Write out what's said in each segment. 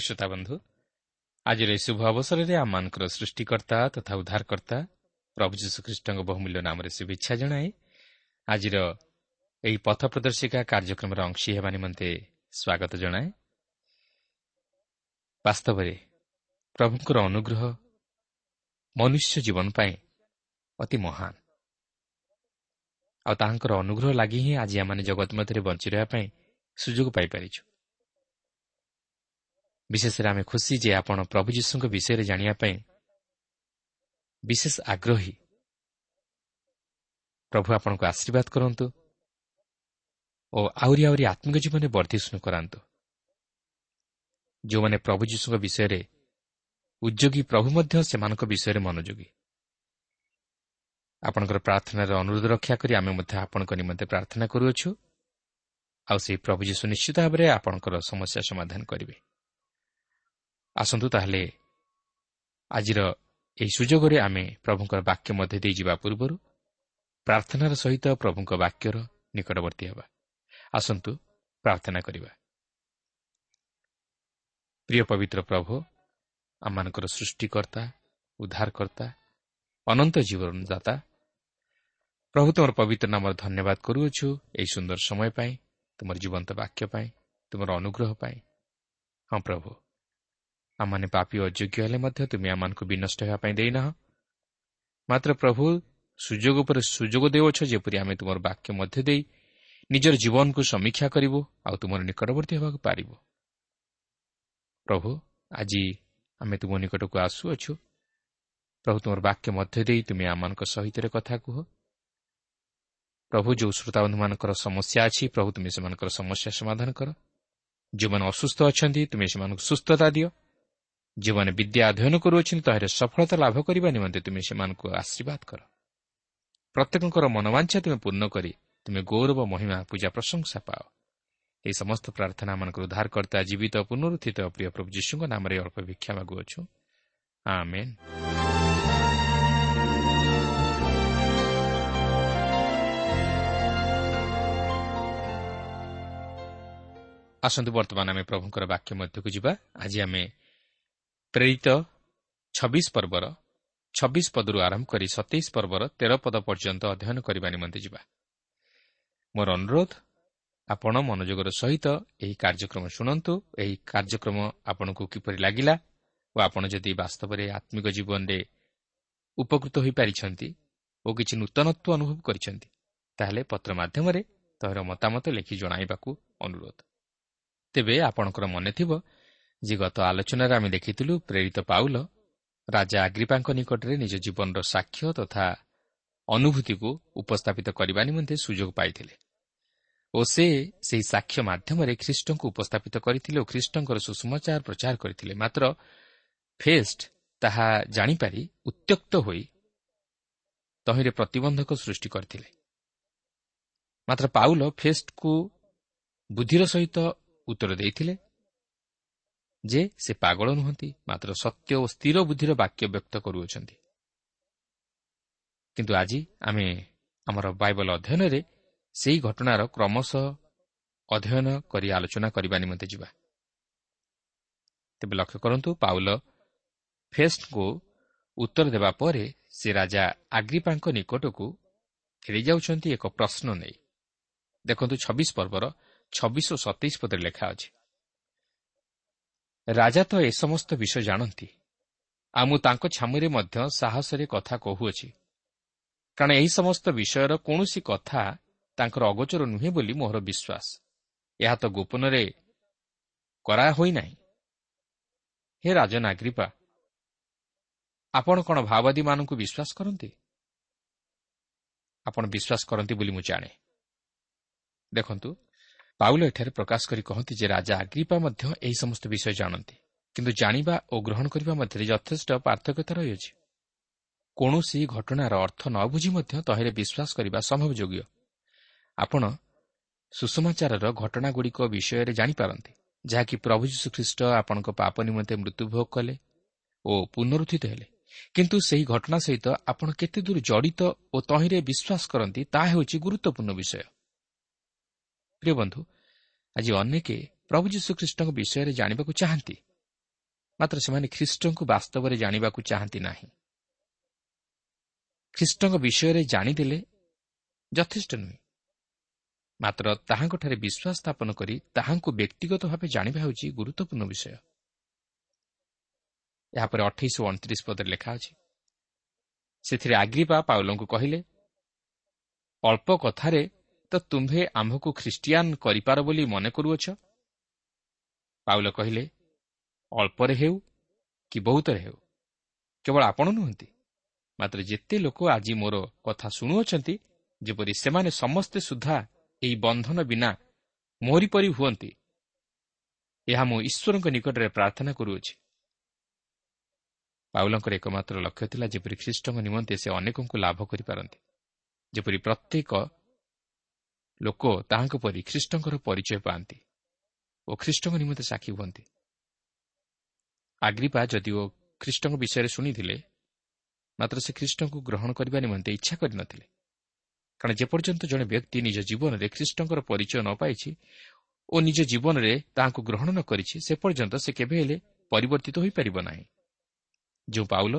ଶ୍ରୋତା ବନ୍ଧୁ ଆଜିର ଏହି ଶୁଭ ଅବସରରେ ଆମମାନଙ୍କର ସୃଷ୍ଟିକର୍ତ୍ତା ତଥା ଉଦ୍ଧାରକର୍ତ୍ତା ପ୍ରଭୁ ଯୀଶୁଖ୍ରୀଷ୍ଟଙ୍କ ବହୁମୂଲ୍ୟ ନାମରେ ଶୁଭେଚ୍ଛା ଜଣାଏ ଆଜିର ଏହି ପଥ ପ୍ରଦର୍ଶିକା କାର୍ଯ୍ୟକ୍ରମର ଅଂଶୀ ହେବା ନିମନ୍ତେ ସ୍ୱାଗତ ଜଣାଏ। ବାସ୍ତବରେ ପ୍ରଭୁଙ୍କର ଅନୁଗ୍ରହ ମନୁଷ୍ୟ ଜୀବନ ପାଇଁ ଅତି ମହାନ। ଆଉ ତାହାଙ୍କର ଅନୁଗ୍ରହ ଲାଗି ହିଁ ଆଜି ଆମମାନେ ଜଗତ ମଧ୍ୟରେ ବଞ୍ଚି ରହିବା ପାଇଁ ସୁଯୋଗ ପାଇପାରିଛୁ। ବିଶେଷରେ ଆମେ ଖୁସି ଯେ ଆପଣ ପ୍ରଭୁ ଯୀଶୁଙ୍କ ବିଷୟରେ ଜାଣିବା ପାଇଁ ବିଶେଷ ଆଗ୍ରହୀ। ପ୍ରଭୁ ଆପଣଙ୍କୁ ଆଶୀର୍ବାଦ କରନ୍ତୁ ଓ ଆହୁରି ଆହୁରି ଆତ୍ମିକ ଜୀବନରେ ବର୍ଦ୍ଧିଷ୍ଣୁ କରାନ୍ତୁ। ଯେଉଁମାନେ ପ୍ରଭୁ ଯୀଶୁଙ୍କ ବିଷୟରେ ଉଦ୍ୟୋଗୀ ପ୍ରଭୁ ମଧ୍ୟ ସେମାନଙ୍କ ବିଷୟରେ ମନୋଯୋଗୀ। ଆପଣଙ୍କର ପ୍ରାର୍ଥନାର ଅନୁରୋଧ ରକ୍ଷା କରି ଆମେ ମଧ୍ୟ ଆପଣଙ୍କ ନିମନ୍ତେ ପ୍ରାର୍ଥନା କରୁଅଛୁ। ଆଉ ସେହି ପ୍ରଭୁ ଯୀଶୁ ନିଶ୍ଚିତ ଭାବରେ ଆପଣଙ୍କର ସମସ୍ୟା ସମାଧାନ କରିବେ। ଆସନ୍ତୁ ତାହେଲେ। ଆଜିର ଏହି ସୁଯୋଗରେ ଆମେ ପ୍ରଭୁଙ୍କର ବାକ୍ୟ ମଧ୍ୟ ଦେଇଯିବା ପୂର୍ବରୁ ପ୍ରାର୍ଥନାର ସହିତ ପ୍ରଭୁଙ୍କ ବାକ୍ୟର ନିକଟବର୍ତ୍ତୀ ହେବା। ଆସନ୍ତୁ ପ୍ରାର୍ଥନା କରିବା। ପ୍ରିୟ ପବିତ୍ର ପ୍ରଭୁ ଆମମାନଙ୍କର ସୃଷ୍ଟିକର୍ତ୍ତା ଉଦ୍ଧାରକର୍ତ୍ତା ଅନନ୍ତ ଜୀବନଦାତା ପ୍ରଭୁ ତୁମର ପବିତ୍ର ନାମର ଧନ୍ୟବାଦ କରୁଅଛୁ ଏହି ସୁନ୍ଦର ସମୟ ପାଇଁ ତୁମର ଜୀବନ୍ତ ବାକ୍ୟ ପାଇଁ ତୁମର ଅନୁଗ୍ରହ ପାଇଁ। ହଁ ପ୍ରଭୁ। ଆମମାନେ ପାପି ଅଯୋଗ୍ୟ ହେଲେ ମଧ୍ୟ ତୁମେ ଆମମାନଙ୍କୁ ବିନଷ୍ଟ ହେବା ପାଇଁ ଦେଇନାହ ମାତ୍ର ପ୍ରଭୁ ସୁଯୋଗ ଉପରେ ସୁଯୋଗ ଦେଉଅଛ ଯେପରି ଆମେ ତୁମର ବାକ୍ୟ ମଧ୍ୟ ଦେଇ ନିଜର ଜୀବନକୁ ସମୀକ୍ଷା କରିବୁ ଆଉ ତୁମର ନିକଟବର୍ତ୍ତୀ ହେବାକୁ ପାରିବୁ ପ୍ରଭୁ ଆଜି ଆମେ ତୁମ ନିକଟକୁ ଆସୁଅଛୁ ପ୍ରଭୁ ତୁମର ବାକ୍ୟ ମଧ୍ୟ ଦେଇ ତୁମେ ଆମମାନଙ୍କ ସହିତ କଥା କୁହ ପ୍ରଭୁ ଯେଉଁ ଶ୍ରୋତାବନ୍ଧୁମାନଙ୍କର ସମସ୍ୟା ଅଛି ପ୍ରଭୁ ତୁମେ ସେମାନଙ୍କର ସମସ୍ୟା ସମାଧାନ କର ଯେଉଁମାନେ ଅସୁସ୍ଥ ଅଛନ୍ତି ତୁମେ ସେମାନଙ୍କୁ ସୁସ୍ଥତା ଦିଅ ଯେଉଁମାନେ ବିଦ୍ୟା ଅଧ୍ୟୟନ କରୁଅଛନ୍ତି ତାହାର ସଫଳତା ଲାଭ କରିବା ନିମନ୍ତେ ତୁମେ ସେମାନଙ୍କୁ ଆଶୀର୍ବାଦ କର। ପ୍ରତ୍ୟେକଙ୍କର ମନୋବାଞ୍ଛା ତୁମେ ପୂର୍ଣ୍ଣ କରି ତୁମେ ଗୌରବ ମହିମା ପୂଜା ପ୍ରଶଂସା ପାଅ। ଏହି ସମସ୍ତ ପ୍ରାର୍ଥନାମାନଙ୍କର ଉଦ୍ଧାରକର୍ତ୍ତା ଜୀବିତ ପୁନରୁତ୍ଥିତ ପ୍ରିୟ ପ୍ରଭୁ ଯୀଶୁଙ୍କ ନାମରେ ଅଳ୍ପ ଭିକ୍ଷା ମାଗୁଅଛୁ। ଆସନ୍ତୁ ବର୍ତ୍ତମାନ ଆମେ ପ୍ରଭୁଙ୍କର ବାକ୍ୟ ମଧ୍ୟକୁ ଯିବା। ଆଜି ଆମେ ପ୍ରେରିତ ଛବିଶ ପର୍ବର ଛବିଶ ପଦରୁ ଆରମ୍ଭ କରି ସତେଇଶ ପର୍ବର ତେର ପଦ ପର୍ଯ୍ୟନ୍ତ ଅଧ୍ୟୟନ କରିବା ନିମନ୍ତେ ଯିବା। ମୋର ଅନୁରୋଧ ଆପଣ ମନୋଯୋଗର ସହିତ ଏହି କାର୍ଯ୍ୟକ୍ରମ ଶୁଣନ୍ତୁ। ଏହି କାର୍ଯ୍ୟକ୍ରମ ଆପଣଙ୍କୁ କିପରି ଲାଗିଲା ଓ ଆପଣ ଯଦି ବାସ୍ତବରେ ଆତ୍ମିକ ଜୀବନରେ ଉପକୃତ ହୋଇପାରିଛନ୍ତି ଓ କିଛି ନୂତନତ୍ୱ ଅନୁଭବ କରିଛନ୍ତି ତାହେଲେ ପତ୍ର ମାଧ୍ୟମରେ ତହିଁର ମତାମତ ଲେଖି ଜଣାଇବାକୁ ଅନୁରୋଧ। ତେବେ ଆପଣଙ୍କର ମନେ ଥିବ ଯେ ଗତ ଆଲୋଚନାରେ ଆମେ ଦେଖିଥିଲୁ ପ୍ରେରିତ ପାଉଲ ରାଜା ଆଗ୍ରିପାଙ୍କ ନିକଟରେ ନିଜ ଜୀବନର ସାକ୍ଷ୍ୟ ତଥା ଅନୁଭୂତିକୁ ଉପସ୍ଥାପିତ କରିବା ନିମନ୍ତେ ସୁଯୋଗ ପାଇଥିଲେ ଓ ସେ ସେହି ସାକ୍ଷ୍ୟ ମାଧ୍ୟମରେ ଖ୍ରୀଷ୍ଟଙ୍କୁ ଉପସ୍ଥାପିତ କରିଥିଲେ ଓ ଖ୍ରୀଷ୍ଟଙ୍କର ସୁଷମାଚାର ପ୍ରଚାର କରିଥିଲେ। ମାତ୍ର ଫେଷ୍ଟ ତାହା ଜାଣିପାରି ଉତ୍ତ୍ୟକ୍ତ ହୋଇ ତହିଁରେ ପ୍ରତିବନ୍ଧକ ସୃଷ୍ଟି କରିଥିଲେ। ମାତ୍ର ପାଉଲ ଫେଷ୍ଟକୁ ବୁଦ୍ଧିର ସହିତ ଉତ୍ତର ଦେଇଥିଲେ ଯେ ସେ ପାଗଳ ନୁହନ୍ତି ମାତ୍ର ସତ୍ୟ ଓ ସ୍ଥିର ବୁଦ୍ଧିର ବାକ୍ୟ ବ୍ୟକ୍ତ କରୁଅଛନ୍ତି। କିନ୍ତୁ ଆଜି ଆମେ ଆମର ବାଇବଲ ଅଧ୍ୟୟନରେ ସେହି ଘଟଣାର କ୍ରମଶଃ ଅଧ୍ୟୟନ କରି ଆଲୋଚନା କରିବା ନିମନ୍ତେ ଯିବା। ତେବେ ଲକ୍ଷ୍ୟ କରନ୍ତୁ ପାଉଲ ଫେଷ୍ଟଙ୍କୁ ଉତ୍ତର ଦେବା ପରେ ସେ ରାଜା ଆଗ୍ରିପାଙ୍କ ନିକଟକୁ ଫେରିଯାଉଛନ୍ତି ଏକ ପ୍ରଶ୍ନ ନେଇ। ଦେଖନ୍ତୁ ଛବିଶ ପର୍ବର ଛବିଶ ଓ ସତେଇଶ ପଦରେ ଲେଖା ଅଛି। ରାଜା ତ ଏ ସମସ୍ତ ବିଷୟ ଜାଣନ୍ତି। ଆଉ ମୁଁ ତାଙ୍କ ଛାମୁରେ ମଧ୍ୟ ସାହସରେ କଥା କହୁଅଛି। କାରଣ ଏହି ସମସ୍ତ ବିଷୟର କୌଣସି କଥା ତାଙ୍କର ଅଗୋଚର ନୁହେଁ ବୋଲି ମୋର ବିଶ୍ୱାସ। ଏହା ତ ଗୋପନରେ କରା ହୋଇନାହିଁ ହେ ରାଜନାଗ୍ରିପା ଆପଣ କ'ଣ ମାଓବାଦୀମାନଙ୍କୁ ବିଶ୍ୱାସ କରନ୍ତି? ଆପଣ ବିଶ୍ୱାସ କରନ୍ତି ବୋଲି ମୁଁ ଜାଣେ। ଦେଖନ୍ତୁ ପାଉଲ ଏଠାରେ ପ୍ରକାଶ କରି କହନ୍ତି ଯେ ରାଜା ଆଗ୍ରିପା ମଧ୍ୟ ଏହି ସମସ୍ତ ବିଷୟ ଜାଣନ୍ତି କିନ୍ତୁ ଜାଣିବା ଓ ଗ୍ରହଣ କରିବା ମଧ୍ୟରେ ଯଥେଷ୍ଟ ପାର୍ଥକ୍ୟତା ରହିଅଛି। କୌଣସି ଘଟଣାର ଅର୍ଥ ନ ବୁଝି ମଧ୍ୟ ତହିଁରେ ବିଶ୍ୱାସ କରିବା ସମ୍ଭବ ଯୋଗ୍ୟ ଆପଣ ସୁଷମାଚାରର ଘଟଣାଗୁଡ଼ିକ ବିଷୟରେ ଜାଣିପାରନ୍ତି ଯାହାକି ପ୍ରଭୁ ଯୀଶୁଖ୍ରୀଷ୍ଟ ଆପଣଙ୍କ ପାପ ନିମନ୍ତେ ମୃତ୍ୟୁଭୋଗ କଲେ ଓ ପୁନରୁଦ୍ଧିତ ହେଲେ। କିନ୍ତୁ ସେହି ଘଟଣା ସହିତ ଆପଣ କେତେ ଦୂର ଜଡ଼ିତ ଓ ତହିଁରେ ବିଶ୍ୱାସ କରନ୍ତି ତାହା ହେଉଛି ଗୁରୁତ୍ୱପୂର୍ଣ୍ଣ ବିଷୟ। ପ୍ରିୟ ବନ୍ଧୁ ଆଜି ଅନେକ ପ୍ରଭୁ ଯୀଶୁଖ୍ରୀଷ୍ଟଙ୍କ ବିଷୟରେ ଜାଣିବାକୁ ଚାହାନ୍ତି। ମାତ୍ର ସେମାନେ ଖ୍ରୀଷ୍ଟଙ୍କୁ ବାସ୍ତବରେ ଜାଣିବାକୁ ଚାହାନ୍ତି ନାହିଁ। ଖ୍ରୀଷ୍ଟଙ୍କ ବିଷୟରେ ଜାଣିଦେଲେ ଯଥେଷ୍ଟ ନୁହେଁ। ମାତ୍ର ତାହାଙ୍କଠାରେ ବିଶ୍ୱାସ ସ୍ଥାପନ କରି ତାହାଙ୍କୁ ବ୍ୟକ୍ତିଗତ ଭାବେ ଜାଣିବା ହେଉଛି ଗୁରୁତ୍ୱପୂର୍ଣ୍ଣ ବିଷୟ। ଏହାପରେ ଅଠେଇଶ ଓ ଅଣତିରିଶ ପଦରେ ଲେଖା ଅଛି ସେଥିରେ ଆଗ୍ରିପା ପାଉଲଙ୍କୁ କହିଲେ ଅଳ୍ପ କଥାରେ ତୁମ୍ଭେ ଆମ୍ଭକୁ ଖ୍ରୀଷ୍ଟିଆନ କରିପାର ବୋଲି ମନେ କରୁଅଛ? ପାଉଲ କହିଲେ ଅଳ୍ପରେ ହେଉ କି ବହୁତରେ ହେଉ କେବଳ ଆପଣ ନୁହନ୍ତି ମାତ୍ର ଯେତେ ଲୋକ ଆଜି ମୋର କଥା ଶୁଣୁଅଛନ୍ତି ଯେପରି ସେମାନେ ସମସ୍ତେ ସୁଦ୍ଧା ଏହି ବନ୍ଧନ ବିନା ମୋହରି ପରି ହୁଅନ୍ତି ଏହା ମୁଁ ଈଶ୍ୱରଙ୍କ ନିକଟରେ ପ୍ରାର୍ଥନା କରୁଅଛି। ପାଉଲଙ୍କର ଏକମାତ୍ର ଲକ୍ଷ୍ୟ ଥିଲା ଯେପରି ଖ୍ରୀଷ୍ଟଙ୍କ ନିମନ୍ତେ ସେ ଅନେକଙ୍କୁ ଲାଭ କରିପାରନ୍ତି ଯେପରି ପ୍ରତ୍ୟେକ ଲୋକ ତାହାଙ୍କ ପରି ଖ୍ରୀଷ୍ଟଙ୍କର ପରିଚୟ ପାଆନ୍ତି ଓ ଖ୍ରୀଷ୍ଟଙ୍କ ନିମନ୍ତେ ସାକ୍ଷୀ ହୁଅନ୍ତି। ଆଗ୍ରିପା ଯଦିଓ ଖ୍ରୀଷ୍ଟଙ୍କ ବିଷୟରେ ଶୁଣିଥିଲେ ମାତ୍ର ସେ ଖ୍ରୀଷ୍ଟଙ୍କୁ ଗ୍ରହଣ କରିବା ନିମନ୍ତେ ଇଚ୍ଛା କରିନଥିଲେ କାରଣ ଯେପର୍ଯ୍ୟନ୍ତ ଜଣେ ବ୍ୟକ୍ତି ନିଜ ଜୀବନରେ ଖ୍ରୀଷ୍ଟଙ୍କର ପରିଚୟ ନ ପାଇଛି ଓ ନିଜ ଜୀବନରେ ତାହାଙ୍କୁ ଗ୍ରହଣ ନ କରିଛି ସେ ପର୍ଯ୍ୟନ୍ତ ସେ କେବେ ହେଲେ ପରିବର୍ତ୍ତିତ ହୋଇପାରିବ ନାହିଁ। ଯେଉଁ ପାଉଲ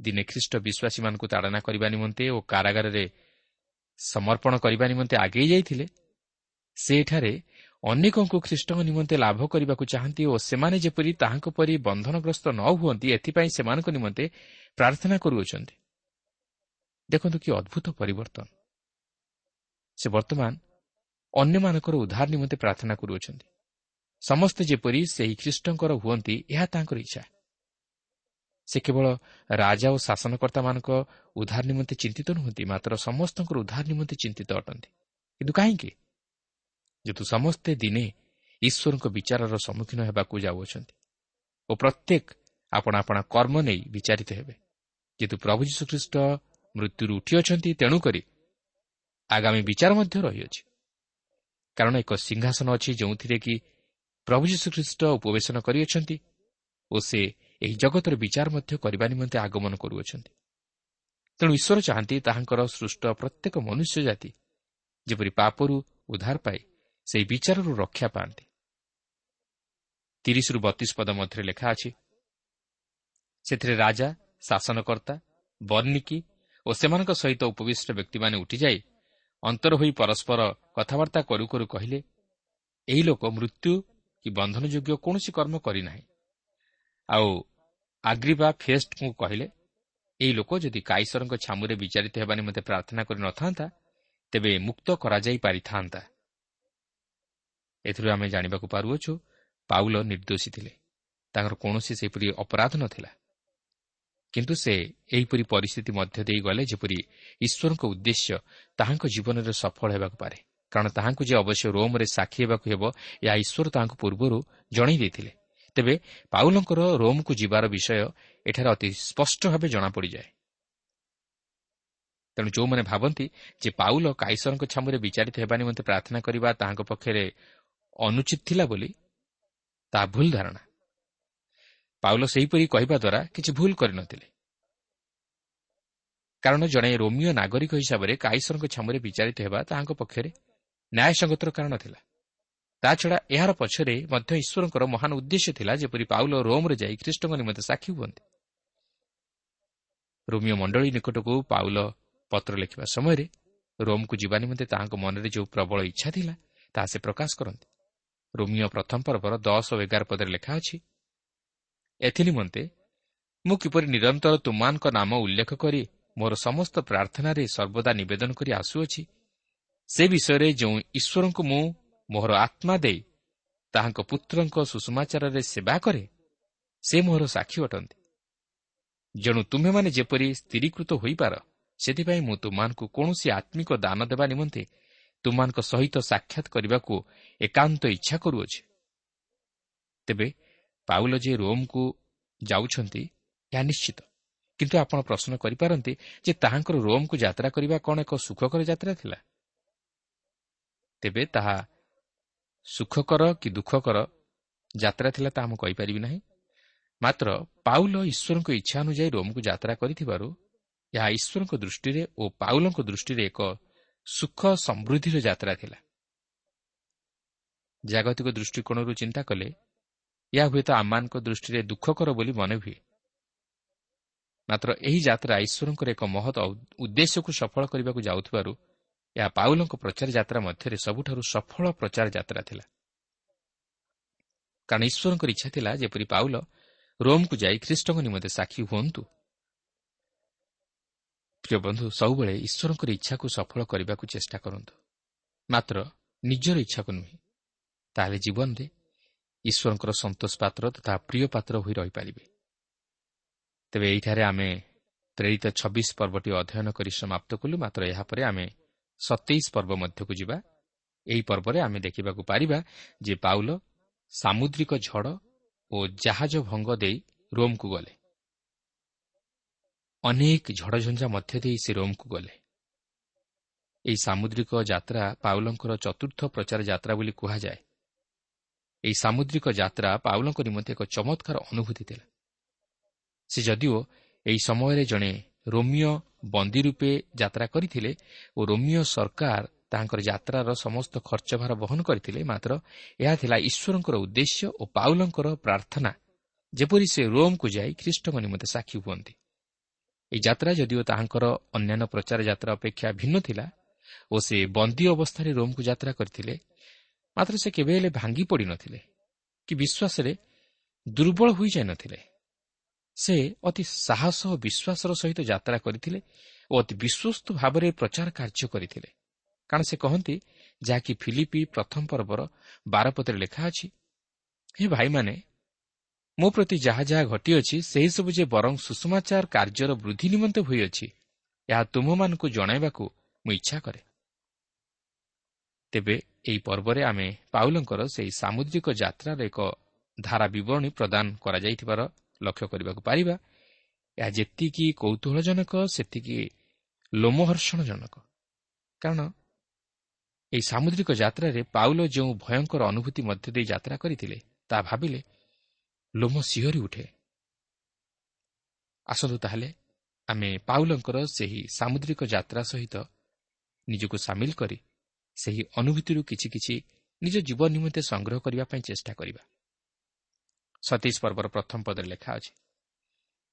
ଦିନେ ଖ୍ରୀଷ୍ଟ ବିଶ୍ୱାସୀମାନଙ୍କୁ ତାଡ଼ନା କରିବା ନିମନ୍ତେ ଓ କାରାଗାରରେ ସମର୍ପଣ କରିବା ନିମନ୍ତେ ଆଗେଇ ଯାଇଥିଲେ ସେଠାରେ ଅନେକଙ୍କୁ ଖ୍ରୀଷ୍ଟଙ୍କ ନିମନ୍ତେ ଲାଭ କରିବାକୁ ଚାହାନ୍ତି ଓ ସେମାନେ ଯେପରି ତାହାଙ୍କ ପରି ବନ୍ଧନଗ୍ରସ୍ତ ନ ହୁଅନ୍ତି ଏଥିପାଇଁ ସେମାନଙ୍କ ନିମନ୍ତେ ପ୍ରାର୍ଥନା କରୁଅଛନ୍ତି। ଦେଖନ୍ତୁ କି ଅଦ୍ଭୁତ ପରିବର୍ତ୍ତନ। ସେ ବର୍ତ୍ତମାନ ଅନ୍ୟମାନଙ୍କର ଉଦ୍ଧାର ନିମନ୍ତେ ପ୍ରାର୍ଥନା କରୁଅଛନ୍ତି। ସମସ୍ତେ ଯେପରି ସେହି ଖ୍ରୀଷ୍ଟଙ୍କର ହୁଅନ୍ତି ଏହା ତାଙ୍କର ଇଚ୍ଛା। ସେ କେବଳ ରାଜା ଓ ଶାସନକର୍ତ୍ତାମାନଙ୍କ ଉଦ୍ଧାର ନିମନ୍ତେ ଚିନ୍ତିତ ନୁହନ୍ତି ମାତ୍ର ସମସ୍ତଙ୍କର ଉଦ୍ଧାର ନିମନ୍ତେ ଚିନ୍ତିତ ଅଟନ୍ତି। କିନ୍ତୁ କାହିଁକି? ଯେହେତୁ ସମସ୍ତେ ଦିନେ ଈଶ୍ୱରଙ୍କ ବିଚାରର ସମ୍ମୁଖୀନ ହେବାକୁ ଯାଉଅଛନ୍ତି ଓ ପ୍ରତ୍ୟେକ ଆପଣା ଆପଣା କର୍ମ ନେଇ ବିଚାରିତ ହେବେ। ଯେହେତୁ ପ୍ରଭୁ ଯୀଶୁଖ୍ରୀଷ୍ଟ ମୃତ୍ୟୁରୁ ଉଠିଅଛନ୍ତି ତେଣୁକରି ଆଗାମୀ ବିଚାର ମଧ୍ୟ ରହିଅଛି। କାରଣ ଏକ ସିଂହାସନ ଅଛି ଯେଉଁଥିରେ କି ପ୍ରଭୁ ଯୀଶୁଖ୍ରୀଷ୍ଟ ଉପବେଶନ କରିଅଛନ୍ତି ଓ ସେ ଏହି ଜଗତର ବିଚାର ମଧ୍ୟ କରିବା ନିମନ୍ତେ ଆଗମନ କରୁଅଛନ୍ତି। ତେଣୁ ଈଶ୍ୱର ଚାହାନ୍ତି ତାହାଙ୍କର ସୃଷ୍ଟ ପ୍ରତ୍ୟେକ ମନୁଷ୍ୟ ଜାତି ଯେପରି ପାପରୁ ଉଦ୍ଧାର ପାଇ ସେହି ବିଚାରରୁ ରକ୍ଷା ପାଆନ୍ତି। ତିରିଶରୁ ବତିଶ ପଦ ମଧ୍ୟରେ ଲେଖା ଅଛି ସେଥିରେ ରାଜା ଶାସନକର୍ତ୍ତା ବର୍ଣ୍ଣିକି ଓ ସେମାନଙ୍କ ସହିତ ଉପବିଷ୍ଟ ବ୍ୟକ୍ତିମାନେ ଉଠିଯାଇ ଅନ୍ତର ହୋଇ ପରସ୍ପର କଥାବାର୍ତ୍ତା କରୁ କରୁ କହିଲେ ଏହି ଲୋକ ମୃତ୍ୟୁ କି ବନ୍ଧନଯୋଗ୍ୟ କୌଣସି କର୍ମ କରିନାହିଁ। ଆଉ ଆଗ୍ରିବା ଫେଷ୍ଟଙ୍କୁ କହିଲେ ଏହି ଲୋକ ଯଦି କାଇସରଙ୍କ ଛାମୁରେ ବିଚାରିତ ହେବା ନିମନ୍ତେ ପ୍ରାର୍ଥନା କରିନଥାନ୍ତା ତେବେ ମୁକ୍ତ କରାଯାଇ ପାରିଥାନ୍ତା। ଏଥିରୁ ଆମେ ଜାଣିବାକୁ ପାରୁଅଛୁ ପାଉଲ ନିର୍ଦ୍ଦୋଷୀ ଥିଲେ। ତାଙ୍କର କୌଣସି ସେହିପରି ଅପରାଧ ନଥିଲା। କିନ୍ତୁ ସେ ଏହିପରି ପରିସ୍ଥିତି ମଧ୍ୟ ଦେଇ ଗଲେ ଯେପରି ଈଶ୍ୱରଙ୍କ ଉଦ୍ଦେଶ୍ୟ ତାହାଙ୍କ ଜୀବନରେ ସଫଳ ହେବାକୁ ପାରେ। କାରଣ ତାହାଙ୍କୁ ଯେ ଅବଶ୍ୟ ରୋମ୍ରେ ସାକ୍ଷୀ ହେବାକୁ ହେବ ଏହା ଈଶ୍ୱର ତାହାଙ୍କୁ ପୂର୍ବରୁ ଜଣାଇ ଦେଇଥିଲେ। ତେବେ ପାଉଲଙ୍କର ରୋମ୍କୁ ଯିବାର ବିଷୟ ଏଠାରେ ଅତି ସ୍ପଷ୍ଟ ଭାବେ ଜଣାପଡ଼ିଯାଏ। ତେଣୁ ଯେଉଁମାନେ ଭାବନ୍ତି ଯେ ପାଉଲ କାଇସରଙ୍କ ଛାମୁରେ ବିଚାରିତ ହେବା ନିମନ୍ତେ ପ୍ରାର୍ଥନା କରିବା ତାହାଙ୍କ ପକ୍ଷରେ ଅନୁଚିତ ଥିଲା ବୋଲି ତାହା ଭୁଲ ଧାରଣା। ପାଉଲ ସେହିପରି କହିବା ଦ୍ୱାରା କିଛି ଭୁଲ କରିନଥିଲେ। କାରଣ ଜଣେ ରୋମିଓ ନାଗରିକ ହିସାବରେ କାଇସରଙ୍କ ଛାମୁରେ ବିଚାରିତ ହେବା ତାହାଙ୍କ ପକ୍ଷରେ ନ୍ୟାୟସଙ୍ଗତର କାରଣ ଥିଲା। ତାଛଡ଼ା ଏହାର ପଛରେ ମଧ୍ୟ ଈଶ୍ୱରଙ୍କର ମହାନ ଉଦ୍ଦେଶ୍ୟ ଥିଲା ଯେପରି ପାଉଲ ରୋମ୍ରେ ଯାଇ ଖ୍ରୀଷ୍ଟଙ୍କ ନିମନ୍ତେ ସାକ୍ଷୀ ହୁଅନ୍ତି। ରୋମିଓ ମଣ୍ଡଳୀ ନିକଟକୁ ପାଉଲ ପତ୍ର ଲେଖିବା ସମୟରେ ରୋମ୍କୁ ଯିବା ନିମନ୍ତେ ତାହାଙ୍କ ମନରେ ଯେଉଁ ପ୍ରବଳ ଇଚ୍ଛା ଥିଲା ତାହା ସେ ପ୍ରକାଶ କରନ୍ତି। ରୋମିଓ ପ୍ରଥମ ପର୍ବର ଦଶ ଓ ଏଗାର ପଦରେ ଲେଖା ଅଛି ଏଥିନିମନ୍ତେ ମୁଁ କିପରି ନିରନ୍ତର ତୁମାନଙ୍କ ନାମ ଉଲ୍ଲେଖ କରି ମୋର ସମସ୍ତ ପ୍ରାର୍ଥନାରେ ସର୍ବଦା ନିବେଦନ କରି ଆସୁଅଛି ସେ ବିଷୟରେ ଯେଉଁ ଈଶ୍ୱରଙ୍କୁ ମୁଁ ମୋହର ଆତ୍ମା ଦେଇ ତାହାଙ୍କ ପୁତ୍ରଙ୍କ ସୁଷମାଚାରରେ ସେବା କରେ ସେ ମୋହର ସାକ୍ଷୀ ଅଟନ୍ତି। ଯେଣୁ ତୁମେମାନେ ଯେପରି ସ୍ଥିରୀକୃତ ହୋଇପାର ସେଥିପାଇଁ ମୁଁ ତୁମାନଙ୍କୁ କୌଣସି ଆତ୍ମିକ ଦାନ ଦେବା ନିମନ୍ତେ ତୁମାନଙ୍କ ସହିତ ସାକ୍ଷାତ କରିବାକୁ ଏକାନ୍ତ ଇଚ୍ଛା କରୁଅଛି। ତେବେ ପାଉଲ ଯେ ରୋମ୍କୁ ଯାଉଛନ୍ତି ଏହା ନିଶ୍ଚିତ। କିନ୍ତୁ ଆପଣ ପ୍ରଶ୍ନ କରିପାରନ୍ତି ଯେ ତାହାଙ୍କର ରୋମ୍କୁ ଯାତ୍ରା କରିବା କ'ଣ ଏକ ସୁଖକର ଯାତ୍ରା ଥିଲା? ତେବେ ତାହା ସୁଖକର କି ଦୁଃଖକର ଯାତ୍ରା ଥିଲା ତାହା ମୁଁ କହିପାରିବି ନାହିଁ। ମାତ୍ର ପାଉଲ ଈଶ୍ୱରଙ୍କ ଇଚ୍ଛା ଅନୁଯାୟୀ ରୋମ୍କୁ ଯାତ୍ରା କରିଥିବାରୁ ଏହା ଈଶ୍ୱରଙ୍କ ଦୃଷ୍ଟିରେ ଓ ପାଉଲଙ୍କ ଦୃଷ୍ଟିରେ ଏକ ସୁଖ ସମୃଦ୍ଧିର ଯାତ୍ରା ଥିଲା। ଜାଗତିକ ଦୃଷ୍ଟିକୋଣରୁ ଚିନ୍ତା କଲେ ଏହା ହୁଏତ ଆମମାନଙ୍କ ଦୃଷ୍ଟିରେ ଦୁଃଖକର ବୋଲି ମନେ ହୁଏ। ମାତ୍ର ଏହି ଯାତ୍ରା ଈଶ୍ୱରଙ୍କର ଏକ ମହତ ଉଦ୍ଦେଶ୍ୟକୁ ସଫଳ କରିବାକୁ ଯାଉଥିବାରୁ ଏହା ପାଉଲଙ୍କ ପ୍ରଚାର ଯାତ୍ରା ମଧ୍ୟରେ ସବୁଠାରୁ ସଫଳ ପ୍ରଚାର ଯାତ୍ରା ଥିଲା। କାରଣ ଈଶ୍ୱରଙ୍କର ଇଚ୍ଛା ଥିଲା ଯେପରି ପାଉଲ ରୋମ୍କୁ ଯାଇ ଖ୍ରୀଷ୍ଟଙ୍କ ନିମନ୍ତେ ସାକ୍ଷୀ ହୁଅନ୍ତୁ। ପ୍ରିୟ ବନ୍ଧୁ ସବୁବେଳେ ଈଶ୍ୱରଙ୍କର ଇଚ୍ଛାକୁ ସଫଳ କରିବାକୁ ଚେଷ୍ଟା କରନ୍ତୁ। ମାତ୍ର ନିଜର ଇଚ୍ଛାକୁ ନୁହେଁ ତାହେଲେ ଜୀବନରେ ଈଶ୍ୱରଙ୍କର ସନ୍ତୋଷ ପାତ୍ର ତଥା ପ୍ରିୟ ପାତ୍ର ହୋଇ ରହିପାରିବେ। ତେବେ ଏହିଠାରେ ଆମେ ପ୍ରେରିତ ଛବିଶ ପର୍ବଟି ଅଧ୍ୟୟନ କରି ସମାପ୍ତ କଲୁ ମାତ୍ର ଏହାପରେ ଆମେ ସତେଇଶ ପର୍ବ ମଧ୍ୟକୁ ଯିବା। ଏହି ପର୍ବରେ ଆମେ ଦେଖିବାକୁ ପାରିବା ଯେ ପାଉଲ ସାମୁଦ୍ରିକ ଝଡ଼ ଓ ଜାହାଜ ଭଙ୍ଗ ଦେଇ ରୋମ୍କୁ ଗଲେ। ଅନେକ ଝଡ଼ଝଞ୍ଜା ମଧ୍ୟ ଦେଇ ସେ ରୋମ୍କୁ ଗଲେ। ଏହି ସାମୁଦ୍ରିକ ଯାତ୍ରା ପାଉଲଙ୍କର ଚତୁର୍ଥ ପ୍ରଚାର ଯାତ୍ରା ବୋଲି କୁହାଯାଏ। ଏହି ସାମୁଦ୍ରିକ ଯାତ୍ରା ପାଉଲଙ୍କ ନିମନ୍ତେ ଏକ ଚମତ୍କାର ଅନୁଭୂତି ଥିଲା। ସେ ଯଦିଓ ଏହି ସମୟରେ ଜଣେ ରୋମିଓ ବନ୍ଦୀ ରୂପେ ଯାତ୍ରା କରିଥିଲେ ଓ ରୋମିଓ ସରକାର ତାହାଙ୍କର ଯାତ୍ରାର ସମସ୍ତ ଖର୍ଚ୍ଚଭାର ବହନ କରିଥିଲେ ମାତ୍ର ଏହା ଥିଲା ଈଶ୍ୱରଙ୍କର ଉଦ୍ଦେଶ୍ୟ ଓ ପାଉଲଙ୍କର ପ୍ରାର୍ଥନା। ଯେପରି ସେ ରୋମ୍କୁ ଯାଇ ଖ୍ରୀଷ୍ଟଙ୍କ ନିମନ୍ତେ ସାକ୍ଷୀ ହୁଅନ୍ତି। ଏହି ଯାତ୍ରା ଯଦିଓ ତାହାଙ୍କର ଅନ୍ୟାନ୍ୟ ପ୍ରଚାର ଯାତ୍ରା ଅପେକ୍ଷା ଭିନ୍ନ ଥିଲା ଓ ସେ ବନ୍ଦୀ ଅବସ୍ଥାରେ ରୋମ୍କୁ ଯାତ୍ରା କରିଥିଲେ ମାତ୍ର ସେ କେବେ ହେଲେ ଭାଙ୍ଗି ପଡ଼ିନଥିଲେ କି ବିଶ୍ୱାସରେ ଦୁର୍ବଳ ହୋଇଯାଇନଥିଲେ ସେ ଅତି ସାହସ ଓ ବିଶ୍ୱାସର ସହିତ ଯାତ୍ରା କରିଥିଲେ ଓ ଅତି ବିଶ୍ୱସ୍ତ ଭାବରେ ପ୍ରଚାର କାର୍ଯ୍ୟ କରିଥିଲେ। କାରଣ ସେ କହନ୍ତି ଯାହାକି ଫିଲିପି ପ୍ରଥମ ପର୍ବର ବାରପତରେ ଲେଖା ଅଛି ହେ ଭାଇମାନେ ମୋ ପ୍ରତି ଯାହା ଯାହା ଘଟିଅଛି ସେହିସବୁ ଯେ ବରଂ ସୁଷମାଚାର କାର୍ଯ୍ୟର ବୃଦ୍ଧି ନିମନ୍ତେ ହୋଇଅଛି ଏହା ତୁମମାନଙ୍କୁ ଜଣାଇବାକୁ ମୁଁ ଇଚ୍ଛା କରେ। ତେବେ ଏହି ପର୍ବରେ ଆମେ ପାଉଲଙ୍କର ସେହି ସାମୁଦ୍ରିକ ଯାତ୍ରାର ଏକ ଧାରା ବିବରଣୀ ପ୍ରଦାନ କରାଯାଇଥିବାର ଲକ୍ଷ୍ୟ କରିବାକୁ ପାରିବା ଏହା ଯେତିକି କୌତୁହଳଜନକ ସେତିକି ଲୋମହର୍ଷଣଜନକ। କାରଣ ଏହି ସାମୁଦ୍ରିକ ଯାତ୍ରାରେ ପାଉଲ ଯେଉଁ ଭୟଙ୍କର ଅନୁଭୂତି ମଧ୍ୟ ଦେଇ ଯାତ୍ରା କରିଥିଲେ ତାହା ଭାବିଲେ ଲୋମ ଶିହରି ଉଠେ। ଆସନ୍ତୁ ତାହେଲେ ଆମେ ପାଉଲଙ୍କର ସେହି ସାମୁଦ୍ରିକ ଯାତ୍ରା ସହିତ ନିଜକୁ ସାମିଲ କରି ସେହି ଅନୁଭୂତିରୁ କିଛି କିଛି ନିଜ ଜୀବନ ନିମନ୍ତେ ସଂଗ୍ରହ କରିବା ପାଇଁ ଚେଷ୍ଟା କରିବା। ସତୀଶ ପର୍ବର ପ୍ରଥମ ପଦରେ ଲେଖା ଅଛି।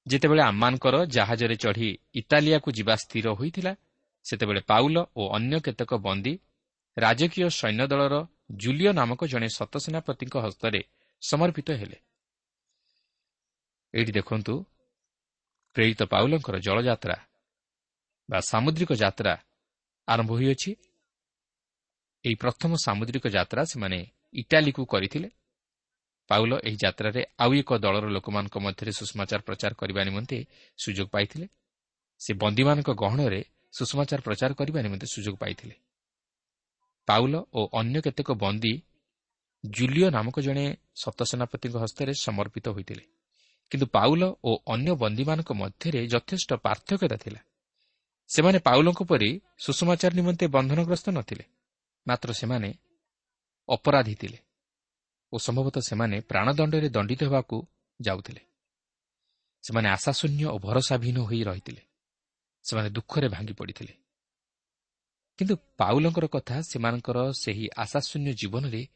ଯେତେବେଳେ ଆମମାନଙ୍କର ଜାହାଜରେ ଚଢ଼ି ଇଟାଲିଆକୁ ଯିବା ସ୍ଥିର ହୋଇଥିଲା ସେତେବେଳେ ପାଉଲ ଓ ଅନ୍ୟ କେତେକ ବନ୍ଦୀ ରାଜକୀୟ ସୈନ୍ୟ ଦଳର ଜୁଲିଓ ନାମକ ଜଣେ ସତସେନାପତିଙ୍କ ହସ୍ତରେ ସମର୍ପିତ ହେଲେ। ଏଇଠି ଦେଖନ୍ତୁ ପ୍ରେରିତ ପାଉଲଙ୍କର ଜଳଯାତ୍ରା ବା ସାମୁଦ୍ରିକ ଯାତ୍ରା ଆରମ୍ଭ ହୋଇଅଛି। ଏହି ପ୍ରଥମ ସାମୁଦ୍ରିକ ଯାତ୍ରା ସେମାନେ ଇଟାଲୀକୁ କରିଥିଲେ। ପାଉଲ ଏହି ଯାତ୍ରାରେ ଆଉ ଏକ ଦଳର ଲୋକମାନଙ୍କ ମଧ୍ୟରେ ସୁଷମାଚାର ପ୍ରଚାର କରିବା ନିମନ୍ତେ ସୁଯୋଗ ପାଇଥିଲେ। ସେ ବନ୍ଦୀମାନଙ୍କ ଗହଣରେ ସୁଷମାଚାର ପ୍ରଚାର କରିବା ନିମନ୍ତେ ସୁଯୋଗ ପାଇଥିଲେ। ପାଉଲ ଓ ଅନ୍ୟ କେତେକ ବନ୍ଦୀ ଜୁଲିଓ ନାମକ ଜଣେ ସତସେନାପତିଙ୍କ ହସ୍ତରେ ସମର୍ପିତ ହୋଇଥିଲେ। କିନ୍ତୁ ପାଉଲ ଓ ଅନ୍ୟ ବନ୍ଦୀମାନଙ୍କ ମଧ୍ୟରେ ଯଥେଷ୍ଟ ପାର୍ଥକ୍ୟତା ଥିଲା। ସେମାନେ ପାଉଲଙ୍କ ପରି ସୁଷମାଚାର ନିମନ୍ତେ ବନ୍ଧନଗ୍ରସ୍ତ ନଥିଲେ। ମାତ୍ର ସେମାନେ ଅପରାଧୀ ଥିଲେ। ଓ ସମ୍ଭବତଃ ସେମାନେ ପ୍ରାଣଦଣ୍ଡରେ ଦଣ୍ଡିତ ହେବାକୁ ଯାଉଥିଲେ। ସେମାନେ ଆଶାଶୂନ୍ୟ ଓ ଭରସାବିହୀନ ହୋଇ ରହିଥିଲେ। ସେମାନେ ଦୁଃଖରେ ଭାଙ୍ଗି ପଡ଼ିଥିଲେ। କିନ୍ତୁ ପାଉଲଙ୍କର କଥା ସେମାନଙ୍କର ସେହି ଆଶାଶୂନ୍ୟ ଜୀବନରେ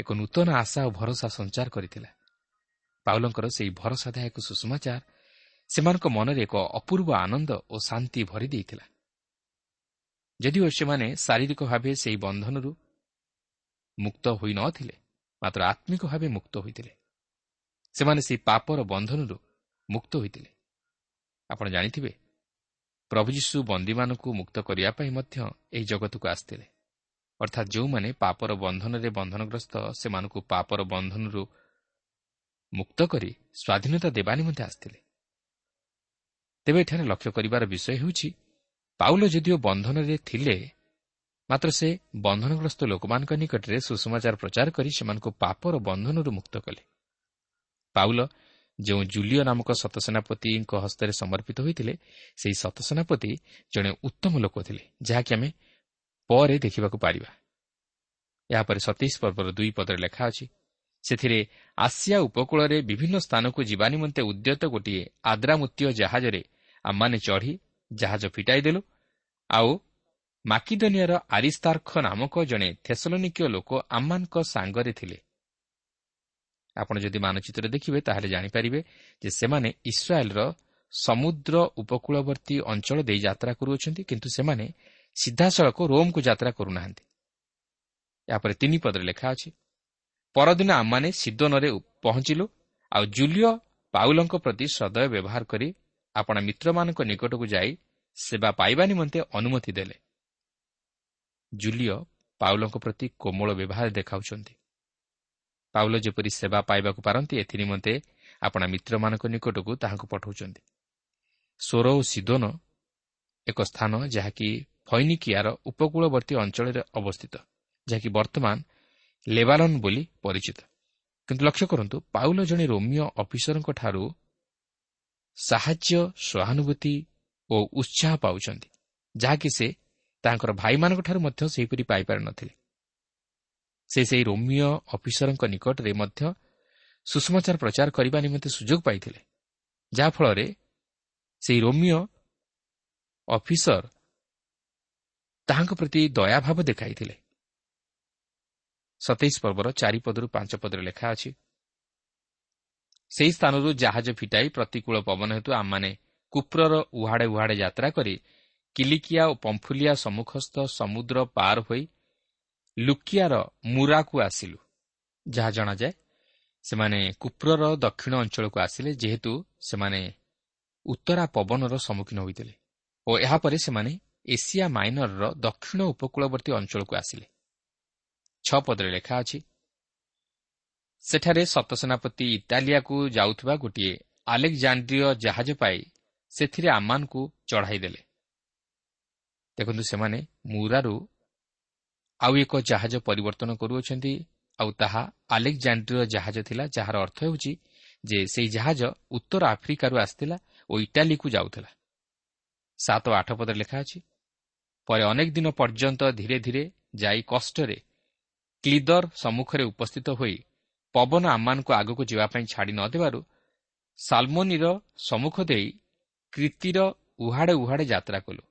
ଏକ ନୂତନ ଆଶା ଓ ଭରସା ସଞ୍ଚାର କରିଥିଲା। ପାଉଲଙ୍କର ସେହି ଭରସାଦାୟକ ସୁଷମାଚାର ସେମାନଙ୍କ ମନରେ ଏକ ଅପୂର୍ବ ଆନନ୍ଦ ଓ ଶାନ୍ତି ଭରି ଦେଇଥିଲା। ଯଦିଓ ସେମାନେ ଶାରୀରିକ ଭାବେ ସେହି ବନ୍ଧନରୁ ମୁକ୍ତ ହୋଇନଥିଲେ ମାତ୍ର ଆତ୍ମିକ ଭାବେ ମୁକ୍ତ ହୋଇଥିଲେ। ସେମାନେ ସେହି ପାପର ବନ୍ଧନରୁ ମୁକ୍ତ ହୋଇଥିଲେ। ଆପଣ ଜାଣିଥିବେ ପ୍ରଭୁ ଯୀଶୁ ବନ୍ଦୀମାନଙ୍କୁ ମୁକ୍ତ କରିବା ପାଇଁ ମଧ୍ୟ ଏହି ଜଗତକୁ ଆସିଥିଲେ। ଅର୍ଥାତ୍ ଯେଉଁମାନେ ପାପର ବନ୍ଧନରେ ବନ୍ଧନଗ୍ରସ୍ତ ସେମାନଙ୍କୁ ପାପର ବନ୍ଧନରୁ ମୁକ୍ତ କରି ସ୍ୱାଧୀନତା ଦେବା ନିମନ୍ତେ ଆସିଥିଲେ। ତେବେ ଏଠାରେ ଲକ୍ଷ୍ୟ କରିବାର ବିଷୟ ହେଉଛି ପାଉଲ ଯଦିଓ ବନ୍ଧନରେ ଥିଲେ ମାତ୍ର ସେ ବନ୍ଧନଗ୍ରସ୍ତ ଲୋକମାନଙ୍କ ନିକଟରେ ସୁଷମାଚାର ପ୍ରଚାର କରି ସେମାନଙ୍କୁ ପାପର ବନ୍ଧନରୁ ମୁକ୍ତ କଲେ। ପାଉଲ ଯେଉଁ ଜୁଲିଓ ନାମକ ସତସେନାପତିଙ୍କ ହସ୍ତରେ ସମର୍ପିତ ହୋଇଥିଲେ ସେହି ସତସେନାପତି ଜଣେ ଉତ୍ତମ ଲୋକ ଥିଲେ ଯାହାକି ଆମେ ପରେ ଦେଖିବାକୁ ପାରିବା। ଏହାପରେ ସତୀଶ ପର୍ବର ଦୁଇ ପଦରେ ଲେଖା ଅଛି ସେଥିରେ ଆସିଆ ଉପକୂଳରେ ବିଭିନ୍ନ ସ୍ଥାନକୁ ଯିବା ନିମନ୍ତେ ଉଦ୍ୟତ ଗୋଟିଏ ଆଦ୍ରାମୁତ୍ୟ ଜାହାଜରେ ଆମମାନେ ଚଢ଼ି ଜାହାଜ ଫିଟାଇ ଦେଲୁ ଆଉ ମାକିଦନିଆର ଆରିସ୍ତାର୍ଖ ନାମକ ଜଣେ ଥେସଲନିକୀୟ ଲୋକ ଆମମାନଙ୍କ ସାଙ୍ଗରେ ଥିଲେ। ଆପଣ ଯଦି ମାନଚିତ୍ର ଦେଖିବେ ତାହେଲେ ଜାଣିପାରିବେ ଯେ ସେମାନେ ଇସ୍ରାଏଲ୍ର ସମୁଦ୍ର ଉପକୂଳବର୍ତ୍ତୀ ଅଞ୍ଚଳ ଦେଇ ଯାତ୍ରା କରୁଅଛନ୍ତି କିନ୍ତୁ ସେମାନେ ସିଧାସଳଖ ରୋମ୍କୁ ଯାତ୍ରା କରୁନାହାନ୍ତି। ଏହାପରେ ତିନି ପଦରେ ଲେଖା ଅଛି ପରଦିନ ଆମମାନେ ସିଦୋନରେ ପହଞ୍ଚିଲୁ ଆଉ ଜୁଲିଓ ପାଉଲଙ୍କ ପ୍ରତି ସଦୟ ବ୍ୟବହାର କରି ଆପଣ ମିତ୍ରମାନଙ୍କ ନିକଟକୁ ଯାଇ ସେବା ପାଇବା ନିମନ୍ତେ ଅନୁମତି ଦେଲେ। ଜୁଲିଓ ପାଉଲଙ୍କ ପ୍ରତି କୋମଳ ବ୍ୟବହାର ଦେଖାଉଛନ୍ତି। ପାଉଲ ଯେପରି ସେବା ପାଇବାକୁ ପାରନ୍ତି ଏଥି ନିମନ୍ତେ ଆପଣା ମିତ୍ରମାନଙ୍କ ନିକଟକୁ ତାହାଙ୍କୁ ପଠାଉଛନ୍ତି। ସ୍ୱର ଓ ସିଦୋନ ଏକ ସ୍ଥାନ ଯାହାକି ଫୈନିକିଆର ଉପକୂଳବର୍ତ୍ତୀ ଅଞ୍ଚଳରେ ଅବସ୍ଥିତ ଯାହାକି ବର୍ତ୍ତମାନ ଲେବାଲନ୍ ବୋଲି ପରିଚିତ। କିନ୍ତୁ ଲକ୍ଷ୍ୟ କରନ୍ତୁ ପାଉଲ ଜଣେ ରୋମିଓ ଅଫିସରଙ୍କଠାରୁ ସାହାଯ୍ୟ ସହାନୁଭୂତି ଓ ଉତ୍ସାହ ପାଉଛନ୍ତି ଯାହାକି ସେ ତାଙ୍କର ଭାଇମାନଙ୍କଠାରୁ ମଧ୍ୟ ସେହିପରି ପାଇପାରିନଥିଲେ। ସେ ସେହି ରୋମିଓ ଅଫିସରଙ୍କ ନିକଟରେ ମଧ୍ୟ ସୁଷମାଚାର ପ୍ରଚାର କରିବା ନିମନ୍ତେ ସୁଯୋଗ ପାଇଥିଲେ ଯାହାଫଳରେ ସେହି ରୋମିଓ ଅଫିସର ତାହାଙ୍କ ପ୍ରତି ଦୟାଭାବ ଦେଖାଇଥିଲେ। ସତେଇଶ ପର୍ବର ଚାରିପଦରୁ ପାଞ୍ଚ ପଦରେ ଲେଖା ଅଛି ସେହି ସ୍ଥାନରୁ ଜାହାଜ ଫିଟାଇ ପ୍ରତିକୂଳ ପବନ ହେତୁ ଆମମାନେ କୁପ୍ରର ଉହାଡ଼େ ଉହାଡ଼େ ଯାତ୍ରା କରି କିଲିକିଆ ଓ ପମ୍ଫୁଲିଆ ସମ୍ମୁଖସ୍ଥ ସମୁଦ୍ର ପାର ହୋଇ ଲୁକିଆର ମୁରାକୁ ଆସିଲୁ ଯାହା ଜଣାଯାଏ ସେମାନେ କୁପ୍ରର ଦକ୍ଷିଣ ଅଞ୍ଚଳକୁ ଆସିଲେ ଯେହେତୁ ସେମାନେ ଉତ୍ତରା ପବନର ସମ୍ମୁଖୀନ ହୋଇଥିଲେ ଓ ଏହାପରେ ସେମାନେ ଏସିଆ ମାଇନରର ଦକ୍ଷିଣ ଉପକୂଳବର୍ତ୍ତୀ ଅଞ୍ଚଳକୁ ଆସିଲେ। ଛଅ ପଦରେ ଲେଖା ଅଛି ସେଠାରେ ସତସେନାପତି ଇଟାଲିଆକୁ ଯାଉଥିବା ଗୋଟିଏ ଆଲେକ୍ଜାଣ୍ଡ୍ରିୟ ଜାହାଜ ପାଇ ସେଥିରେ ଆମମାନଙ୍କୁ ଚଢ଼ାଇ ଦେଲେ। ଦେଖନ୍ତୁ ସେମାନେ ମୁରାରୁ ଆଉ ଏକ ଜାହାଜ ପରିବର୍ତ୍ତନ କରୁଅଛନ୍ତି। ଆଉ ତାହା ଆଲେକ୍ଜାଣ୍ଡ୍ରିୟ ଜାହାଜ ଥିଲା ଯାହାର ଅର୍ଥ ହେଉଛି ଯେ ସେହି ଜାହାଜ ଉତ୍ତର ଆଫ୍ରିକାରୁ ଆସିଥିଲା ଓ ଇଟାଲୀକୁ ଯାଉଥିଲା। ସାତ ଆଠ ପଦରେ ଲେଖା ଅଛି ପରେ ଅନେକ ଦିନ ପର୍ଯ୍ୟନ୍ତ ଧୀରେ ଧୀରେ ଯାଇ କଷ୍ଟରେ କ୍ଲିଦର ସମ୍ମୁଖରେ ଉପସ୍ଥିତ ହୋଇ ପବନ ଆମମାନଙ୍କୁ ଆଗକୁ ଯିବା ପାଇଁ ଛାଡ଼ି ନ ଦେବାରୁ ସାଲମୋନିର ସମ୍ମୁଖ ଦେଇ କ୍ରିତିର ଉହାଡ଼େ ଉହାଡ଼େ ଯାତ୍ରା କଲୁ।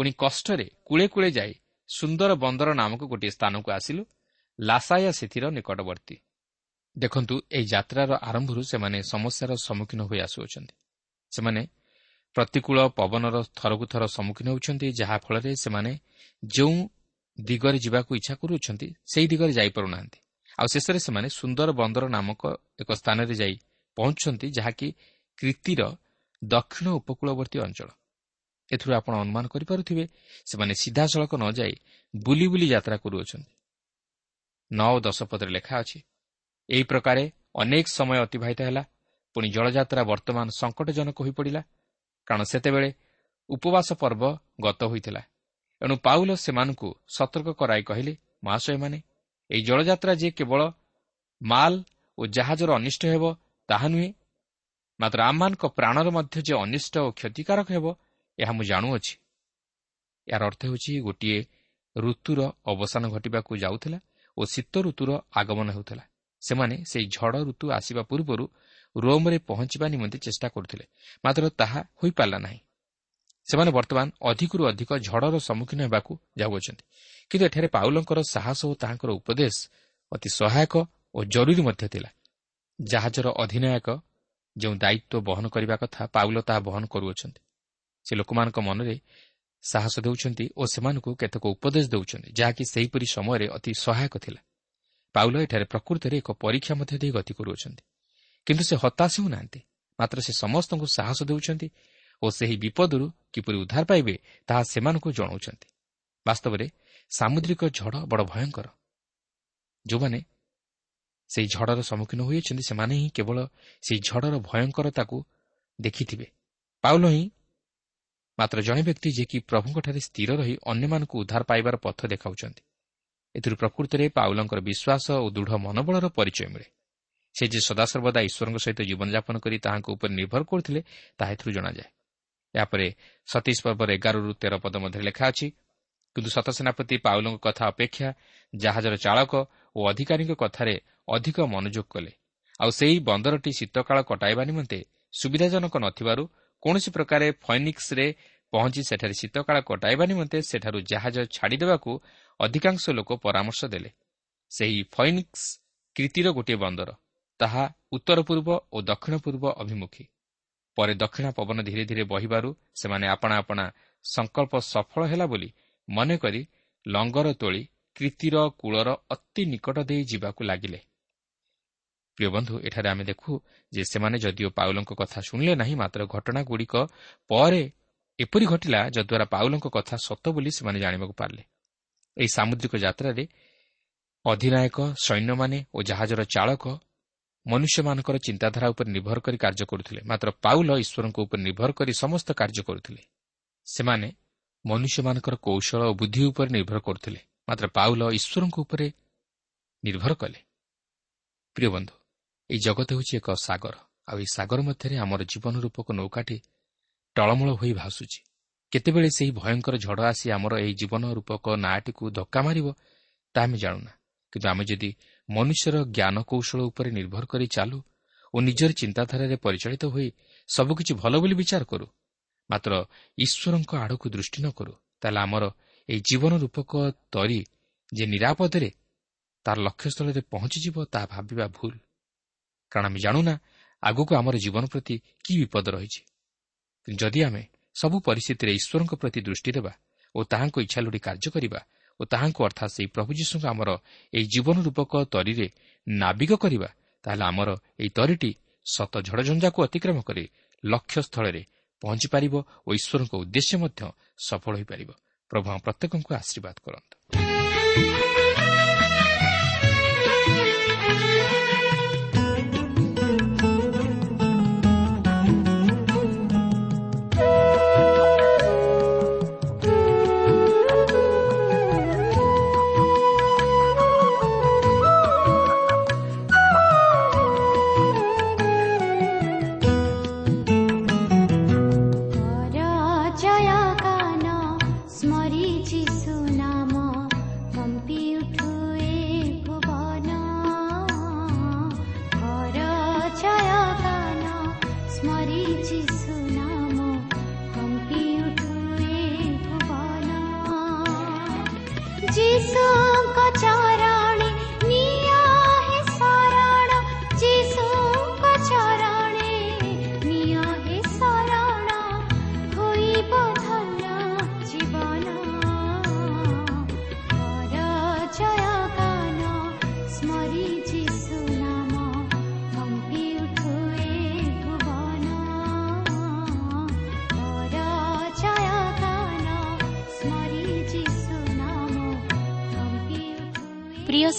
ପୁଣି କଷ୍ଟରେ କୂଳେ କୂଳେ ଯାଇ ସୁନ୍ଦର ବନ୍ଦର ନାମକ ଗୋଟିଏ ସ୍ଥାନକୁ ଆସିଲୁ ଲାସାୟା ସେଥିର ନିକଟବର୍ତ୍ତୀ। ଦେଖନ୍ତୁ ଏହି ଯାତ୍ରାର ଆରମ୍ଭରୁ ସେମାନେ ସମସ୍ୟାର ସମ୍ମୁଖୀନ ହୋଇ ଆସୁଅଛନ୍ତି। ସେମାନେ ପ୍ରତିକୂଳ ପବନର ଥରକୁ ଥର ସମ୍ମୁଖୀନ ହେଉଛନ୍ତି ଯାହାଫଳରେ ସେମାନେ ଯେଉଁ ଦିଗରେ ଯିବାକୁ ଇଚ୍ଛା କରୁଅଛନ୍ତି ସେହି ଦିଗରେ ଯାଇପାରୁନାହାନ୍ତି। ଆଉ ଶେଷରେ ସେମାନେ ସୁନ୍ଦର ବନ୍ଦର ନାମକ ଏକ ସ୍ଥାନରେ ଯାଇ ପହଞ୍ଚୁଛନ୍ତି ଯାହାକି କ୍ରିତିର ଦକ୍ଷିଣ ଉପକୂଳବର୍ତ୍ତୀ ଅଞ୍ଚଳ। ଏଥିରୁ ଆପଣ ଅନୁମାନ କରିପାରୁଥିବେ ସେମାନେ ସିଧାସଳଖ ନ ଯାଇ ବୁଲି ବୁଲି ଯାତ୍ରା କରୁଅଛନ୍ତି। ନଅ ଓ ଦଶ ପଦରେ ଲେଖା ଅଛି ଏହି ପ୍ରକାରେ ଅନେକ ସମୟ ଅତିବାହିତ ହେଲା ପୁଣି ଜଳଯାତ୍ରା ବର୍ତ୍ତମାନ ସଙ୍କଟଜନକ ହୋଇପଡ଼ିଲା କାରଣ ସେତେବେଳେ ଉପବାସ ପର୍ବ ଗତ ହୋଇଥିଲା। ଏଣୁ ପାଉଲ ସେମାନଙ୍କୁ ସତର୍କ କରାଇ କହିଲେ ମହାଶୟମାନେ ଏହି ଜଳଯାତ୍ରା ଯେ କେବଳ ମାଲ ଓ ଜାହାଜର ଅନିଷ୍ଟ ହେବ ତାହା ନୁହେଁ ମାତ୍ର ଆମମାନଙ୍କ ପ୍ରାଣର ମଧ୍ୟ ଯେ ଅନିଷ୍ଟ ଓ କ୍ଷତିକାରକ ହେବ ଏହା ମୁଁ ଜାଣୁଅଛି। ଏହାର ଅର୍ଥ ହେଉଛି ଗୋଟିଏ ଋତୁର ଅବସାନ ଘଟିବାକୁ ଯାଉଥିଲା ଓ ଶୀତ ଋତୁର ଆଗମନ ହେଉଥିଲା। ସେମାନେ ସେହି ଝଡ଼ ଋତୁ ଆସିବା ପୂର୍ବରୁ ରୋମ୍ରେ ପହଞ୍ଚିବା ନିମନ୍ତେ ଚେଷ୍ଟା କରୁଥିଲେ ମାତ୍ର ତାହା ହୋଇପାରିଲା ନାହିଁ। ସେମାନେ ବର୍ତ୍ତମାନ ଅଧିକରୁ ଅଧିକ ଝଡ଼ର ସମ୍ମୁଖୀନ ହେବାକୁ ଯାଉଅଛନ୍ତି କିନ୍ତୁ ଏଠାରେ ପାଉଲଙ୍କର ସାହସ ଓ ତାହାଙ୍କର ଉପଦେଶ ଅତି ସହାୟକ ଓ ଜରୁରୀ ମଧ୍ୟ ଥିଲା। ଜାହାଜର ଅଧିନାୟକ ଯେଉଁ ଦାୟିତ୍ୱ ବହନ କରିବା କଥା ପାଉଲ ତାହା ବହନ କରୁଅଛନ୍ତି ସେ ଲୋକମାନଙ୍କ ମନରେ ସାହସ ଦେଉଛନ୍ତି ଓ ସେମାନଙ୍କୁ କେତେକ ଉପଦେଶ ଦେଉଛନ୍ତି ଯାହାକି ସେହିପରି ସମୟରେ ଅତି ସହାୟକ ଥିଲା। ପାଉଲ ଏଠାରେ ପ୍ରକୃତରେ ଏକ ପରୀକ୍ଷା ମଧ୍ୟ ଦେଇ ଗତି କରୁଅଛନ୍ତି। କିନ୍ତୁ ସେ ହତାଶ ହେଉନାହାନ୍ତି। ମାତ୍ର ସେ ସମସ୍ତଙ୍କୁ ସାହସ ଦେଉଛନ୍ତି ଓ ସେହି ବିପଦରୁ କିପରି ଉଦ୍ଧାର ପାଇବେ ତାହା ସେମାନଙ୍କୁ ଜଣାଉଛନ୍ତି। ବାସ୍ତବରେ ସାମୁଦ୍ରିକ ଝଡ଼ ବଡ଼ ଭୟଙ୍କର। ଯେଉଁମାନେ ସେହି ଝଡ଼ର ସମ୍ମୁଖୀନ ହୋଇଅଛନ୍ତି ସେମାନେ ହିଁ କେବଳ ସେହି ଝଡ଼ର ଭୟଙ୍କରତାକୁ ଦେଖିଥିବେ। ପାଉଲ ହିଁ ମାତ୍ର ଜଣେ ବ୍ୟକ୍ତି ଯିଏକି ପ୍ରଭୁଙ୍କଠାରେ ସ୍ଥିର ରହି ଅନ୍ୟମାନଙ୍କୁ ଉଦ୍ଧାର ପାଇବାର ପଥ ଦେଖାଉଛନ୍ତି। ଏଥିରୁ ପ୍ରକୃତରେ ପାଉଲଙ୍କର ବିଶ୍ୱାସ ଓ ଦୃଢ଼ ମନୋବଳର ପରିଚୟ ମିଳେ। ସେ ଯେ ସଦାସର୍ବଦା ଈଶ୍ୱରଙ୍କ ସହିତ ଜୀବନଯାପନ କରି ତାହାଙ୍କ ଉପରେ ନିର୍ଭର କରୁଥିଲେ ତାହା ଏଥିରୁ ଜଣାଯାଏ। ଏହାପରେ ସତୀଶ ପର୍ବର ଏଗାରରୁ ତେର ପଦ ମଧ୍ୟରେ ଲେଖା ଅଛି କିନ୍ତୁ ସତସେନାପତି ପାଉଲଙ୍କ କଥା ଅପେକ୍ଷା ଜାହାଜର ଚାଳକ ଓ ଅଧିକାରୀଙ୍କ କଥାରେ ଅଧିକ ମନୋଯୋଗ କଲେ। ଆଉ ସେହି ବନ୍ଦରଟି ଶୀତକାଳ କଟାଇବା ନିମନ୍ତେ ସୁବିଧାଜନକ ନଥିବାରୁ କୌଣସି ପ୍ରକାରେ ଫୈନିକ୍ସରେ ପହଞ୍ଚି ସେଠାରେ ଶୀତକାଳ କଟାଇବା ନିମନ୍ତେ ସେଠାରୁ ଜାହାଜ ଛାଡ଼ିଦେବାକୁ ଅଧିକାଂଶ ଲୋକ ପରାମର୍ଶ ଦେଲେ। ସେହି ଫୈନିକ୍ସ କ୍ରିତିର ଗୋଟିଏ ବନ୍ଦର ତାହା ଉତ୍ତର ପୂର୍ବ ଓ ଦକ୍ଷିଣ ପୂର୍ବ ଅଭିମୁଖୀ। ପରେ ଦକ୍ଷିଣ ପବନ ଧୀରେ ଧୀରେ ବହିବାରୁ ସେମାନେ ଆପଣା ଆପଣା ସଂକଳ୍ପ ସଫଳ ହେଲା ବୋଲି ମନେକରି ଲଙ୍ଗର ତୋଳି କ୍ରିତିର କୂଳର ଅତି ନିକଟ ଦେଇ ଯିବାକୁ ଲାଗିଲେ। ପ୍ରିୟ ବନ୍ଧୁ ଏଠାରେ ଆମେ ଦେଖୁ ଯେ ସେମାନେ ଯଦିଓ ପାଉଲଙ୍କ କଥା ଶୁଣିଲେ ନାହିଁ ମାତ୍ର ଘଟଣାଗୁଡ଼ିକ ପରେ ଏପରି ଘଟିଲା ଯଦ୍ୱାରା ପାଉଲଙ୍କ କଥା ସତ ବୋଲି ସେମାନେ ଜାଣିବାକୁ ପାରିଲେ। ଏହି ସାମୁଦ୍ରିକ ଯାତ୍ରାରେ ଅଧିନାୟକ ସୈନ୍ୟମାନେ ଓ ଜାହାଜର ଚାଳକ ମନୁଷ୍ୟମାନଙ୍କର ଚିନ୍ତାଧାରା ଉପରେ ନିର୍ଭର କରି କାର୍ଯ୍ୟ କରୁଥିଲେ। ମାତ୍ର ପାଉଲ ଈଶ୍ୱରଙ୍କ ଉପରେ ନିର୍ଭର କରି ସମସ୍ତ କାର୍ଯ୍ୟ କରୁଥିଲେ। ସେମାନେ ମନୁଷ୍ୟମାନଙ୍କର କୌଶଳ ଓ ବୁଦ୍ଧି ଉପରେ ନିର୍ଭର କରୁଥିଲେ। ମାତ୍ର ପାଉଲ ଈଶ୍ୱରଙ୍କ ଉପରେ ନିର୍ଭର କଲେ। ପ୍ରିୟ ବନ୍ଧୁ ଏହି ଜଗତ ହେଉଛି ଏକ ସାଗର। ଆଉ ଏହି ସାଗର ମଧ୍ୟରେ ଆମର ଜୀବନ ରୂପକ ନୌକାଟି ଟଳମଳ ହୋଇ ଭାସୁଛି। କେତେବେଳେ ସେହି ଭୟଙ୍କର ଝଡ଼ ଆସି ଆମର ଏହି ଜୀବନ ରୂପକ ନାଁଟିକୁ ଧକ୍କା ମାରିବ ତାହା ଆମେ ଜାଣୁନା। କିନ୍ତୁ ଆମେ ଯଦି ମନୁଷ୍ୟର ଜ୍ଞାନ କୌଶଳ ଉପରେ ନିର୍ଭର କରି ଚାଲୁ ଓ ନିଜର ଚିନ୍ତାଧାରାରେ ପରିଚାଳିତ ହୋଇ ସବୁକିଛି ଭଲ ବୋଲି ବିଚାର କରୁ ମାତ୍ର ଈଶ୍ୱରଙ୍କ ଆଡ଼କୁ ଦୃଷ୍ଟି ନ କରୁ ତାହେଲେ ଆମର ଏହି ଜୀବନ ରୂପକ ତରି ଯେ ନିରାପଦରେ ତାର ଲକ୍ଷ୍ୟସ୍ଥଳରେ ପହଞ୍ଚିଯିବ ତାହା ଭାବିବା ଭୁଲ। କାରଣ ଆମେ ଜାଣୁନା ଆଗକୁ ଆମର ଜୀବନ ପ୍ରତି କି ବିପଦ ରହିଛି। ଯଦି ଆମେ ସବୁ ପରିସ୍ଥିତିରେ ଈଶ୍ୱରଙ୍କ ପ୍ରତି ଦୃଷ୍ଟି ଦେବା ଓ ତାହାଙ୍କ ଇଚ୍ଛା ଲୋଡ଼ି କାର୍ଯ୍ୟ କରିବା ଓ ତାହାଙ୍କୁ ଅର୍ଥାତ୍ ସେହି ପ୍ରଭୁ ଯୀଶୁଙ୍କୁ ଆମର ଏହି ଜୀବନ ରୂପକ ତରିରେ ନାବିକ କରିବା ତାହେଲେ ଆମର ଏହି ତରିଟି ସତ ଝଡ଼ଝଞ୍ଜାକୁ ଅତିକ୍ରମ କରି ଲକ୍ଷ୍ୟସ୍ଥଳରେ ପହଞ୍ଚିପାରିବ ଓ ଈଶ୍ୱରଙ୍କ ଉଦ୍ଦେଶ୍ୟ ମଧ୍ୟ ସଫଳ ହୋଇପାରିବ। ପ୍ରଭୁ ପ୍ରତ୍ୟେକଙ୍କୁ ଆଶୀର୍ବାଦ କରନ୍ତୁ।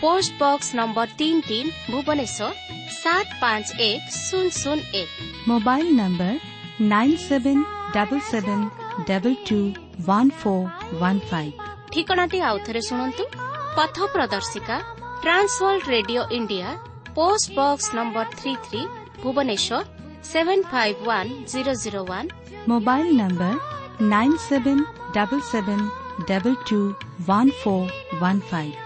ପୋଷ୍ଟ ବକ୍ସ ନମ୍ବର ତିନି ତିନି ଭୁବନେଶ୍ୱର ସାତ ପାଞ୍ଚ ଏକ ଶୂନ ଶୂନ ଏକ mobile number nine seven double seven double two one four one five ଠିକଣାଟି ଆଉଥରେ ଶୁଣନ୍ତୁ ପଥ ପ୍ରଦର୍ଶିକା trans world radio India post box number three three Bhubaneswar seven five one zero zero one mobile number nine seven double seven double two one four one five